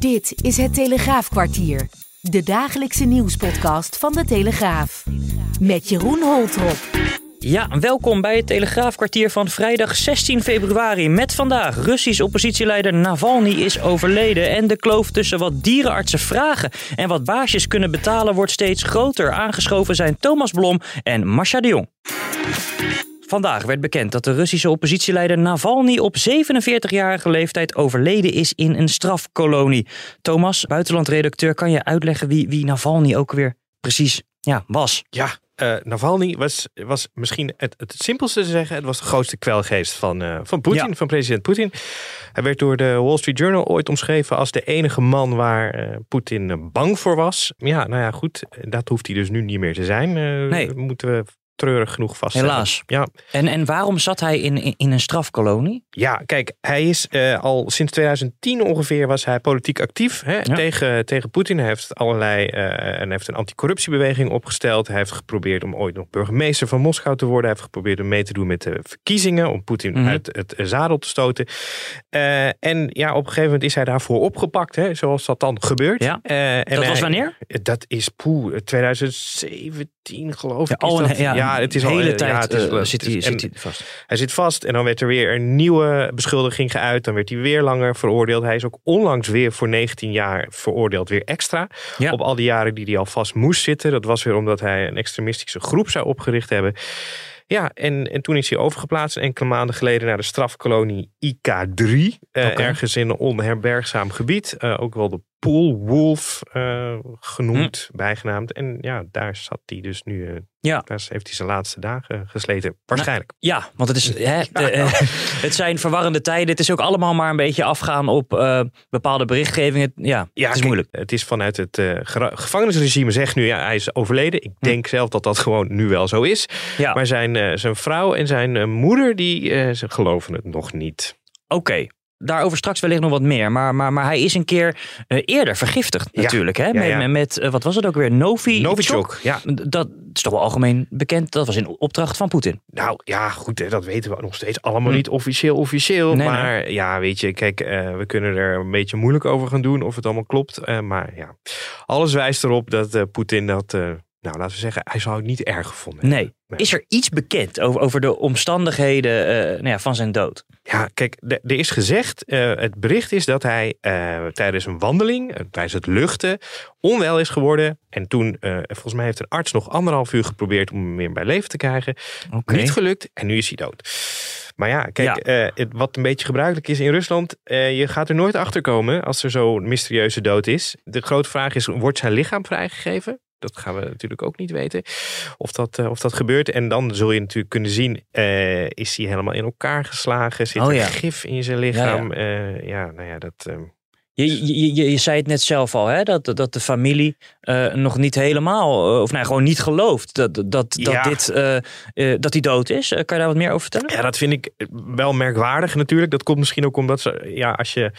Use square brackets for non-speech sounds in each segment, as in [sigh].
Dit is het Telegraafkwartier. De dagelijkse nieuwspodcast van de Telegraaf. Met Jeroen Holtrop. Ja, welkom bij het Telegraafkwartier van vrijdag 16 februari. Met vandaag Russisch oppositieleider Navalny is overleden. En de kloof tussen wat dierenartsen vragen en wat baasjes kunnen betalen wordt steeds groter. Aangeschoven zijn Thomas Blom en Masha de Jong. Vandaag werd bekend dat de Russische oppositieleider Navalny op 47-jarige leeftijd overleden is in een strafkolonie. Thomas, buitenlandredacteur, kan je uitleggen wie, wie Navalny ook weer precies ja, was? Ja, uh, Navalny was, was misschien het, het simpelste te zeggen. Het was de grootste kwelgeest van, uh, van Poetin, ja. van president Poetin. Hij werd door de Wall Street Journal ooit omschreven als de enige man waar uh, Poetin bang voor was. Ja, nou ja, goed. Dat hoeft hij dus nu niet meer te zijn. nee. Moeten we treurig genoeg vast. Helaas. Ja. En, en waarom zat hij in, in een strafkolonie? Ja, kijk, hij is uh, al sinds 2010 ongeveer was hij politiek actief hè, ja. tegen, tegen Poetin. Hij heeft allerlei uh, en heeft een anticorruptiebeweging opgesteld. Hij heeft geprobeerd om ooit nog burgemeester van Moskou te worden. Hij heeft geprobeerd om mee te doen met de verkiezingen om Poetin mm -hmm. uit het zadel te stoten. Uh, en ja, op een gegeven moment is hij daarvoor opgepakt, hè, zoals dat dan gebeurt. Ja. en dat was wanneer? Dat is poeh, 2017 geloof ik. Ja, dat, ja, ja, het is hele al, tijd ja, het is, uh, zit, hij, zit hij vast. Hij zit vast en dan werd er weer een nieuwe beschuldiging geuit. Dan werd hij weer langer veroordeeld. Hij is ook onlangs weer voor 19 jaar veroordeeld, weer extra. Ja. Op al die jaren die hij al vast moest zitten. Dat was weer omdat hij een extremistische groep zou opgericht hebben. Ja, en, en toen is hij overgeplaatst enkele maanden geleden naar de strafkolonie IK3. Uh, okay. Ergens in een onherbergzaam gebied. Uh, ook wel de Poolwolf uh, genoemd, hm. bijgenaamd. En ja, daar zat hij dus nu. Uh, ja. Daar heeft hij zijn laatste dagen gesleten. Waarschijnlijk. Nou, ja, want het, is, [laughs] hè, de, uh, [laughs] het zijn verwarrende tijden. Het is ook allemaal maar een beetje afgaan op bepaalde berichtgevingen. Ja, ja het is moeilijk. Het is vanuit het gevangenisregime zegt nu, ja, hij is overleden. Ik denk hm. zelf dat dat gewoon nu wel zo is. Ja. Maar zijn, zijn vrouw en zijn moeder, die ze geloven het nog niet. Oké, okay. Daarover straks wellicht nog wat meer. Maar, maar, maar hij is een keer uh, eerder vergiftigd natuurlijk. Ja, hè? Ja, met, met uh, wat was het ook weer? Novi Novichok. Ja. Dat is toch wel algemeen bekend. Dat was in opdracht van Poetin. Nou ja, goed. Hè, dat weten we nog steeds allemaal hm. niet officieel officieel. Nee, maar nee. ja, weet je. Kijk, uh, we kunnen er een beetje moeilijk over gaan doen. Of het allemaal klopt. maar ja, alles wijst erop dat Poetin dat... nou, laten we zeggen, hij zou het niet erg gevonden nee. hebben. Nee. Is er iets bekend over, over de omstandigheden uh, nou ja, van zijn dood? Ja, kijk, er is gezegd, uh, het bericht is dat hij uh, tijdens een wandeling, tijdens het luchten, onwel is geworden. En toen, volgens mij heeft een arts nog anderhalf uur geprobeerd om hem weer bij leven te krijgen. Okay. Niet gelukt en nu is hij dood. Maar ja, kijk, ja. Het, wat een beetje gebruikelijk is in Rusland, je gaat er nooit achter komen als er zo'n mysterieuze dood is. De grote vraag is, wordt zijn lichaam vrijgegeven? Dat gaan we natuurlijk ook niet weten of dat, uh, of dat gebeurt. En dan zul je natuurlijk kunnen zien, uh, is hij helemaal in elkaar geslagen? Zit oh, ja. er gif in zijn lichaam? Ja, ja. Uh, ja nou ja, dat... Je, je, je, je, zei het net zelf al, hè? Dat, dat de familie uh, nog niet helemaal, of nou gewoon niet gelooft dat, dat, dat, ja. dit, uh, dat hij dood is. kan je daar wat meer over vertellen? Ja, dat vind ik wel merkwaardig natuurlijk. Dat komt misschien ook omdat ze, ja, als je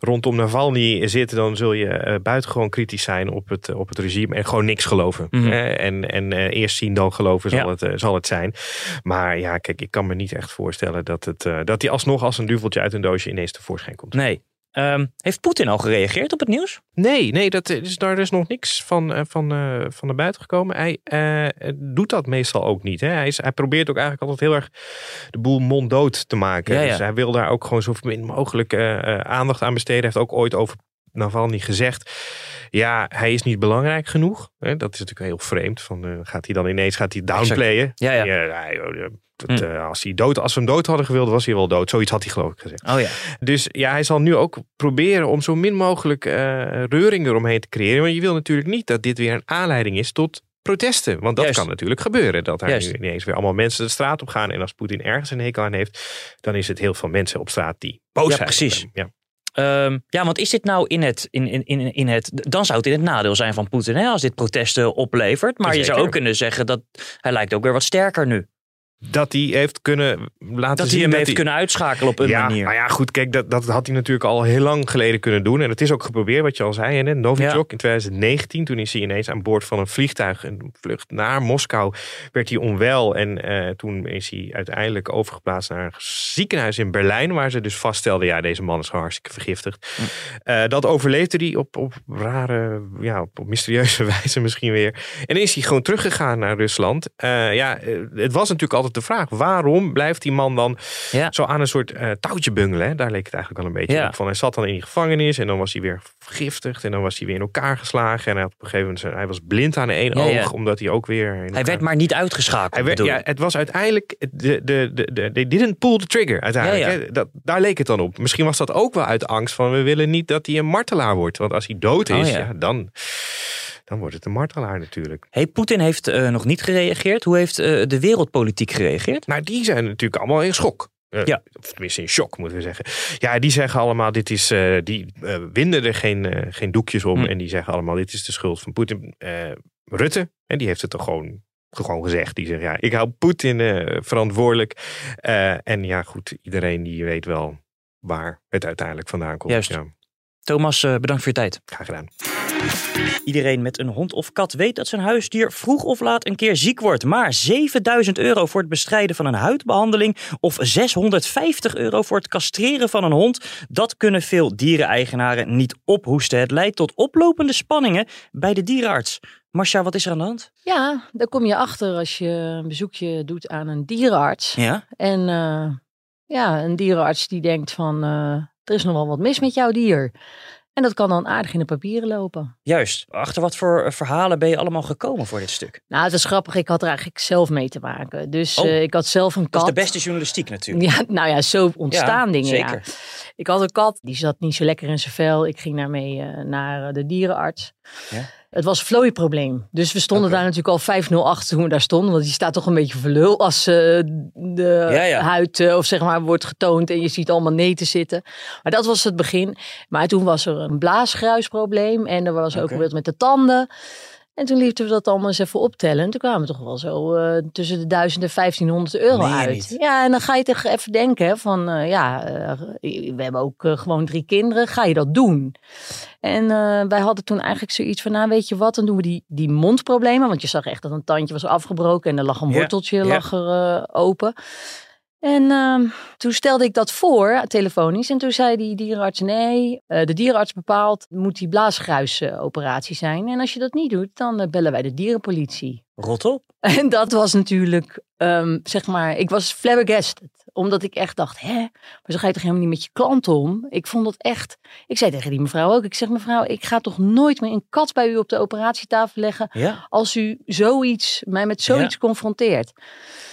rondom Navalny zit, dan zul je buitengewoon kritisch zijn op het, op het regime en gewoon niks geloven. Mm -hmm. en en eerst zien dan geloven zal, ja. het, zal het zijn. Maar ja, kijk, ik kan me niet echt voorstellen dat, het, dat hij alsnog als een duveltje uit een doosje ineens tevoorschijn komt. Nee, Um, heeft Poetin al gereageerd op het nieuws? Nee, nee dat is, daar is nog niks van, uh, van, uh, van naar buiten gekomen. Hij uh, doet dat meestal ook niet. Hè? Hij, is, hij probeert ook eigenlijk altijd heel erg de boel monddood te maken. Ja, ja. Dus hij wil daar ook gewoon zo min mogelijk aandacht aan besteden. Hij heeft ook ooit over Navalny gezegd. Ja, hij is niet belangrijk genoeg. Hè? Dat is natuurlijk heel vreemd. Van, gaat hij dan ineens gaat hij downplayen? Ja, ja. ja dat, hm. uh, als, hij dood, als we hem dood hadden gewild, was hij wel dood. Zoiets had hij geloof ik gezegd. Oh ja. Dus ja, hij zal nu ook proberen om zo min mogelijk uh, reuring eromheen te creëren. Want je wil natuurlijk niet dat dit weer een aanleiding is tot protesten. Want dat Juist. kan natuurlijk gebeuren. Dat er Juist. nu ineens weer allemaal mensen de straat op gaan. En als Poetin ergens een hekel aan heeft, dan is het heel veel mensen op straat die boos zijn. Ja, precies. Ja. Um, ja, want is dit nou in het, in, in, in het. Dan zou het in het nadeel zijn van Poetin hè, als dit protesten oplevert. Maar Zeker. je zou ook kunnen zeggen dat hij lijkt ook weer wat sterker nu. Dat hij heeft kunnen laten Dat zien hij hem heeft hij- kunnen uitschakelen op een ja, manier. Nou ja, goed, kijk, dat, dat had hij natuurlijk al heel lang geleden kunnen doen. En het is ook geprobeerd, wat je al zei, hè. Novichok in 2019. Toen is hij ineens aan boord van een vliegtuig, een vlucht naar Moskou, werd hij onwel. En eh, toen is hij uiteindelijk overgeplaatst naar een ziekenhuis in Berlijn, waar ze dus vaststelden, ja, deze man is gewoon hartstikke vergiftigd. Eh, dat overleefde hij op, op rare, ja, op, op mysterieuze [laughs] wijze misschien weer. En is hij gewoon teruggegaan naar Rusland. Eh, ja, het was natuurlijk altijd de vraag, waarom blijft die man dan Ja. zo aan een soort eh, touwtje bungelen. Hè? Daar leek het eigenlijk wel een beetje Ja. op. Van, hij zat dan in die gevangenis en dan was hij weer vergiftigd. En dan was hij weer in elkaar geslagen. En hij, had op een gegeven moment, hij was blind aan één oog. Omdat hij ook weer... Hij elkaar- werd maar niet uitgeschakeld. hij werd, ja, het was uiteindelijk... De, de, de, de, they didn't pull the trigger uiteindelijk. Hè? Dat, daar leek het dan op. Misschien was dat ook wel uit angst van... we willen niet dat hij een martelaar wordt. Want als hij dood is, Oh, ja. ja, dan, dan wordt het een martelaar natuurlijk. Hey, Poetin heeft eh, nog niet gereageerd. Hoe heeft eh, de wereldpolitiek gereageerd? Nou, die zijn natuurlijk allemaal in schok. Eh, Ja. Of tenminste in shock, moeten we zeggen. Ja, die zeggen allemaal, dit is, die winden er geen, geen doekjes om. Hm. En die zeggen allemaal, dit is de schuld van Poetin. Rutte, en die heeft het toch gewoon, gewoon gezegd. Die zegt, ja, ik hou Poetin verantwoordelijk. En ja, goed, iedereen die weet wel waar het uiteindelijk vandaan komt. Juist. Ja, Thomas, bedankt voor je tijd. graag gedaan. Iedereen met een hond of kat weet dat zijn huisdier vroeg of laat een keer ziek wordt. Maar 7000 euro voor het bestrijden van een huidbehandeling of 650 euro voor het castreren van een hond, dat kunnen veel diereneigenaren niet ophoesten. Het leidt tot oplopende spanningen bij de dierenarts. Marcia, wat is er aan de hand? Ja, daar kom je achter als je een bezoekje doet aan een dierenarts. Ja? En eh, ja, een dierenarts die denkt van, eh, er is nog wel wat mis met jouw dier. En dat kan dan aardig in de papieren lopen. Juist. Achter wat voor eh, verhalen ben je allemaal gekomen voor dit stuk? Nou, het is grappig, ik had er eigenlijk zelf mee te maken. Dus Oh. eh, ik had zelf een Dat kat. is de beste journalistiek natuurlijk. Ja, nou ja, zo ontstaan Ja, dingen. zeker. Ja. Ik had een kat, die zat niet zo lekker in zijn vel. Ik ging daarmee eh, naar de dierenarts. Ja. Het was een vlooiprobleem. Dus we stonden daar natuurlijk al 5-0 achter toen we daar stonden. Want die staat toch een beetje voor lul als eh, de Ja, ja. huid eh, of zeg maar wordt getoond en je ziet allemaal neten zitten. Maar dat was het begin. Maar toen was er een blaasgruisprobleem en er was ook wat met de tanden. En toen lieten we dat allemaal eens even optellen. En toen kwamen we toch wel zo eh, tussen de 1000 en 1500 euro uit. niet? Ja, en dan ga je toch even denken van, eh, ja, eh, we hebben ook gewoon drie kinderen. Ga je dat doen? En wij hadden toen eigenlijk zoiets van, nou weet je wat, dan doen we die, die mondproblemen. Want je zag echt dat een tandje was afgebroken en er lag een worteltje lag er, open. En ehm, toen stelde ik dat voor, telefonisch. En toen zei die dierenarts, nee, eh, de dierenarts bepaalt, moet die blaasgruisoperatie zijn. En als je dat niet doet, dan eh, bellen wij de dierenpolitie. Rot op. [laughs] En dat was natuurlijk, ehm, zeg maar, ik was flabbergasted. Omdat ik echt dacht, hè, maar zo ga je toch helemaal niet met je klant om? Ik vond dat echt, ik zei tegen die mevrouw ook, ik zeg mevrouw, ik ga toch nooit meer een kat bij u op de operatietafel leggen Ja. als u zoiets, mij met zoiets confronteert.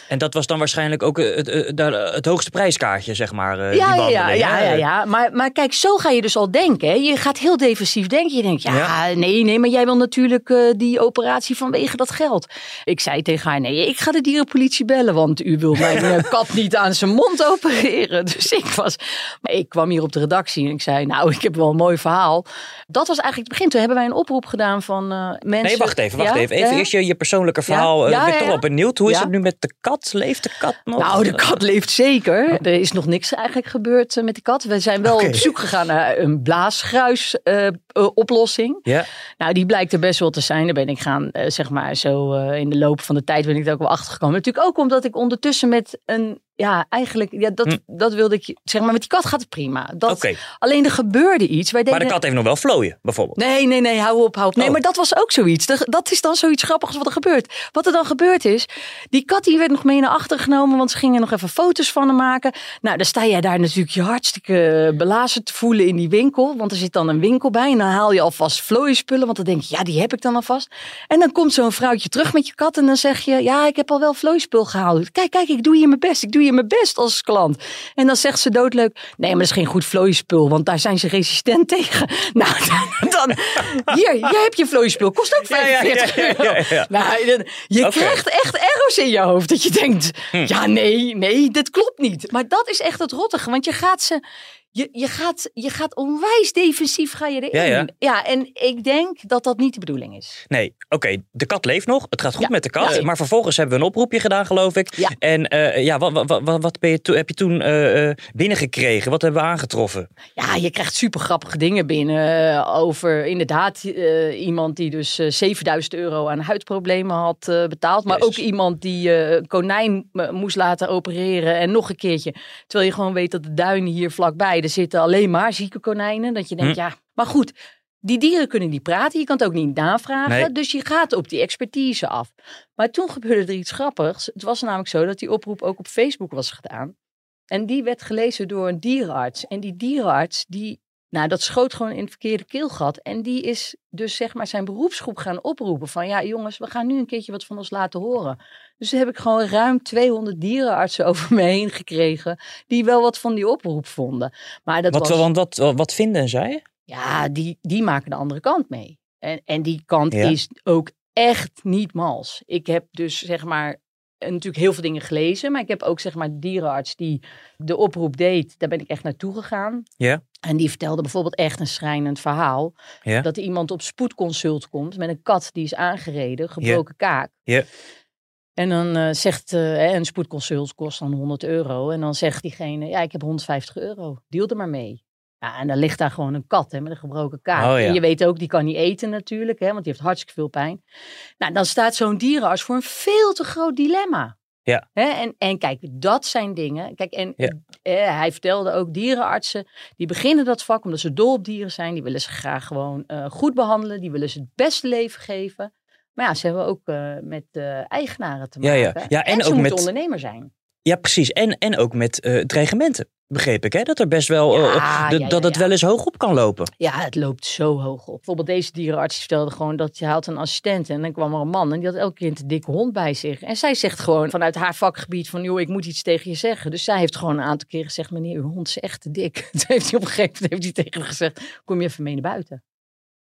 En dat was dan waarschijnlijk ook eh, het, het, het, het hoogste prijskaartje, zeg maar. eh, die Ja, ja, ja, ja, ja, ja. Maar, maar kijk, zo ga je dus al denken. Hè. Je gaat heel defensief denken. Je denkt, ja, Ja. nee, nee, maar jij wil natuurlijk eh, die operatie vanwege dat geld. Ik zei tegen haar, nee, ik ga de dierenpolitie bellen, want u wil mijn eh, [laughs] kat niet aan zijn mond opereren. [laughs] Dus ik was, maar ik kwam hier op de redactie en ik zei, nou, ik heb wel een mooi verhaal. Dat was eigenlijk het begin. Toen hebben wij een oproep gedaan van eh, mensen. Nee, wacht even, wacht Ja, even. Even ja. eerst je, je persoonlijke verhaal. Ja, Ja, ben ik ja, toch wel benieuwd. Hoe is het nu met de kat? Leeft de kat nog? Nou, de kat leeft zeker. Er is nog niks eigenlijk gebeurd eh, met de kat. We zijn wel op zoek gegaan naar een blaasgruis eh, eh, oplossing. Ja, Nou, die blijkt er best wel te zijn. Daar ben ik gaan, eh, zeg maar, zo eh, in de loop van de tijd ben ik daar ook wel achter gekomen. Natuurlijk ook omdat ik ondertussen met een, ja, eigenlijk, ja, dat, Hm. dat wilde ik, zeg maar, met die kat gaat het prima. Dat. Alleen er gebeurde iets. Wij Maar deden, de kat heeft nog wel vlooien, bijvoorbeeld. Nee, nee, nee, hou op, hou op. Nee, Oh. maar dat was ook zoiets. Dat- Dat is dan zoiets grappigs wat er gebeurt. Wat er dan gebeurd is, die kat die werd nog mee naar achter genomen, want ze gingen nog even foto's van hem maken. Nou, dan sta jij daar natuurlijk je hartstikke belazen te voelen in die winkel, want er zit dan een winkel bij en dan haal je alvast vlooienspullen, want dan denk je, ja, die heb ik dan alvast. En dan komt zo'n vrouwtje terug met je kat en dan zeg je, ja, ik heb al wel vlooienspul gehaald. Kijk, kijk, ik doe hier mijn best. Ik doe hier mijn best als klant. En dan zegt ze doodleuk, nee, maar dat is geen goed vlooienspul, want daar zijn ze resistent tegen. [laughs] Nou, dan, hier, hier heb je vlooienspul. Kost ook Ja, ja, ja, 45 ja, euro. ja, ja. Nou, je krijgt echt errors in je hoofd. Dat je denkt, Hm. ja, nee, nee, dit klopt niet. Maar dat is echt het rottige. Want je gaat ze... je, je, gaat, je gaat onwijs defensief ga je erin. Ja, ja. en ik denk dat dat niet de bedoeling is. Nee, oké, de kat leeft nog. Het gaat goed Ja, met de kat. Maar vervolgens hebben we een oproepje gedaan, geloof ik. Ja. En eh, ja, wat, wat, wat, wat ben je to- heb je toen eh, binnengekregen? Wat hebben we aangetroffen? Ja, je krijgt super grappige dingen binnen over inderdaad iemand die dus eh, 7000 euro aan huidproblemen had betaald. Maar Jezus. ook iemand die een konijn moest laten opereren en nog een keertje. Terwijl je gewoon weet dat de duinen hier vlakbij, er zitten alleen maar zieke konijnen. Dat je denkt, Hm. ja, maar goed. Die dieren kunnen niet praten, je kan het ook niet navragen. Nee. Dus je gaat op die expertise af. Maar toen gebeurde er iets grappigs. Het was namelijk zo dat die oproep ook op Facebook was gedaan. En die werd gelezen door een dierenarts. En die dierenarts, die, nou, dat schoot gewoon in het verkeerde keelgat. En die is dus zeg maar zijn beroepsgroep gaan oproepen. Van ja, jongens, we gaan nu een keertje wat van ons laten horen. Dus heb ik gewoon ruim 200 dierenartsen [laughs] over me heen gekregen. Die wel wat van die oproep vonden. Maar dat Wat, was, want wat, wat vinden zij? ja, die, die maken de andere kant mee. En, en die kant Ja. is ook echt niet mals. Ik heb dus zeg maar eh, natuurlijk heel veel dingen gelezen. Maar ik heb ook zeg maar de dierenarts die de oproep deed. Daar ben ik echt naartoe gegaan. Ja. En die vertelde bijvoorbeeld echt een schrijnend verhaal. Ja. Dat iemand op spoedconsult komt met een kat die is aangereden, gebroken kaak. Ja. En dan eh, zegt, eh, hè, een spoedconsult kost dan 100 euro. En dan zegt diegene, ja, ik heb 150 euro. Deal er maar mee. Ja, en dan ligt daar gewoon een kat hè, met een gebroken kaak. Oh, ja. En je weet ook, die kan niet eten natuurlijk, hè, want die heeft hartstikke veel pijn. Nou, dan staat zo'n dierenarts voor een veel te groot dilemma. Ja. Hè, en, en kijk, dat zijn dingen. Kijk, en Ja. eh, hij vertelde ook dierenartsen, die beginnen dat vak omdat ze dol op dieren zijn. Die willen ze graag gewoon eh, goed behandelen. Die willen ze het beste leven geven. Maar ja, ze hebben ook eh, met eigenaren te maken. ja. Ja, en ze ook moeten met- ondernemer zijn. Ja, precies. En, en ook met dreigementen, begreep ik. Hè? Dat er best wel, Ja, eh, ja, dat- het wel eens hoog op kan lopen. Ja, het loopt zo hoog op. Bijvoorbeeld deze dierenarts die vertelde gewoon dat hij had een assistent en dan kwam er een man en die had elke keer een dikke hond bij zich. En zij zegt gewoon vanuit haar vakgebied van joh, ik moet iets tegen je zeggen. Dus zij heeft gewoon een aantal keren gezegd, meneer, uw hond is echt te dik. [laughs] Toen heeft hij op een gegeven moment heeft hij tegen haar gezegd, kom je even mee naar buiten.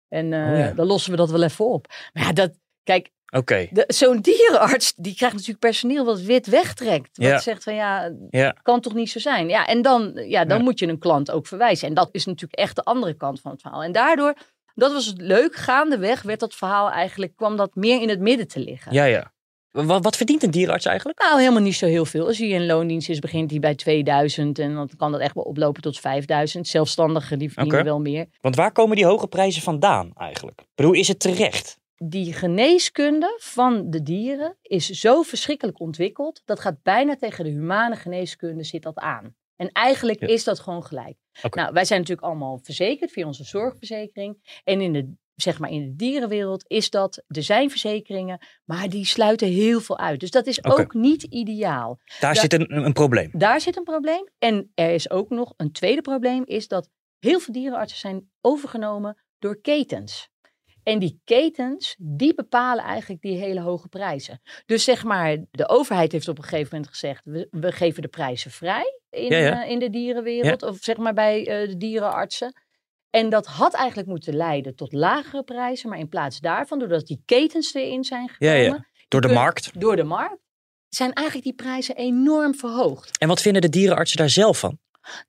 En eh, Oh ja. dan lossen we dat wel even op. Maar ja, dat, kijk, Oké. zo'n dierenarts, die krijgt natuurlijk personeel wat wit wegtrekt. Wat Ja. zegt van ja, Ja. kan toch niet zo zijn. Ja, en dan, ja, dan Ja. moet je een klant ook verwijzen. En dat is natuurlijk echt de andere kant van het verhaal. En daardoor, dat was het leuk, gaandeweg werd dat verhaal eigenlijk, kwam dat meer in het midden te liggen. Ja, ja. Wat, wat verdient een dierenarts eigenlijk? Nou, helemaal niet zo heel veel. Als hij in loondienst is, begint hij bij 2000 en dan kan dat echt wel oplopen tot 5000. Zelfstandigen, die verdienen wel meer. Want waar komen die hoge prijzen vandaan eigenlijk? Ik bedoel, is het terecht? Die geneeskunde van de dieren is zo verschrikkelijk ontwikkeld. Dat gaat bijna tegen de humane geneeskunde zit dat aan. En eigenlijk Ja. is dat gewoon gelijk. Nou, wij zijn natuurlijk allemaal verzekerd via onze zorgverzekering. En in de, zeg maar in de dierenwereld is dat, er zijn verzekeringen, maar die sluiten heel veel uit. Dus dat is ook niet ideaal. Daar zit een, een probleem. Daar zit een probleem. En er is ook nog een tweede probleem, is dat heel veel dierenartsen zijn overgenomen door ketens. En die ketens, die bepalen eigenlijk die hele hoge prijzen. Dus zeg maar, de overheid heeft op een gegeven moment gezegd, we, we geven de prijzen vrij in, Ja, ja. eh, in de dierenwereld. Of zeg maar bij eh, de dierenartsen. En dat had eigenlijk moeten leiden tot lagere prijzen. Maar in plaats daarvan, doordat die ketens erin zijn gekomen, ja. Door de kun- markt. door de markt, zijn eigenlijk die prijzen enorm verhoogd. En wat vinden de dierenartsen daar zelf van?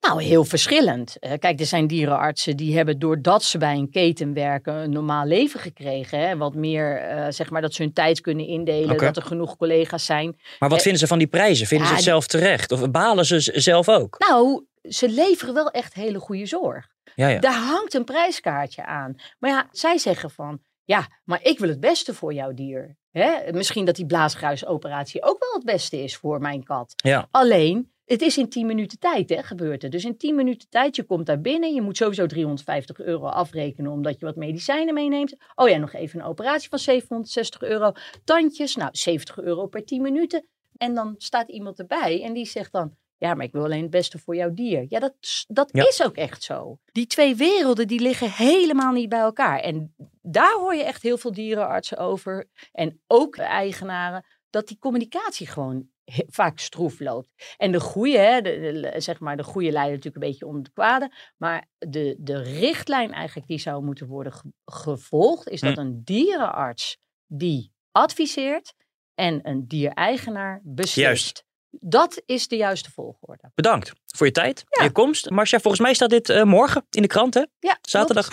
Nou, heel verschillend. Eh, kijk, er zijn dierenartsen die hebben doordat ze bij een keten werken een normaal leven gekregen. Hè? Wat meer, eh, zeg maar, dat ze hun tijd kunnen indelen, dat er genoeg collega's zijn. Maar wat Eh, vinden ze van die prijzen? Vinden ja, ze het zelf terecht? Of balen ze zelf ook? Nou, ze leveren wel echt hele goede zorg. Ja, ja. Daar hangt een prijskaartje aan. Maar ja, zij zeggen van, ja, maar ik wil het beste voor jouw dier. Hè? Misschien dat die blaasgruisoperatie ook wel het beste is voor mijn kat. Ja. Alleen, het is in 10 minuten tijd, hè, gebeurt het. Dus in 10 minuten tijd, je komt daar binnen. Je moet sowieso 350 euro afrekenen omdat je wat medicijnen meeneemt. Oh ja, nog even een operatie van 760 euro. Tandjes, nou 70 euro per 10 minuten. En dan staat iemand erbij en die zegt dan... Ja, maar ik wil alleen het beste voor jouw dier. Ja, dat, dat Ja. is ook echt zo. Die twee werelden die liggen helemaal niet bij elkaar. En daar hoor je echt heel veel dierenartsen over. En ook eigenaren. Dat die communicatie gewoon vaak stroef loopt. En de goede, hè, de, de- zeg maar, de goede leidt natuurlijk een beetje om de kwade. Maar de, de richtlijn eigenlijk die zou moeten worden ge- gevolgd. Is dat Hm. een dierenarts die adviseert. En een diereigenaar beslist. Juist. Dat is de juiste volgorde. Bedankt voor je tijd Ja. je komst. Marcia, volgens mij staat dit eh, morgen in de krant, hè? Ja, Zaterdag.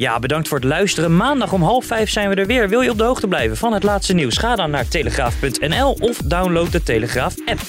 Ja, bedankt voor het luisteren. Maandag om half vijf zijn we er weer. Wil je op de hoogte blijven van het laatste nieuws? Ga dan naar telegraaf.nl of download de Telegraaf app.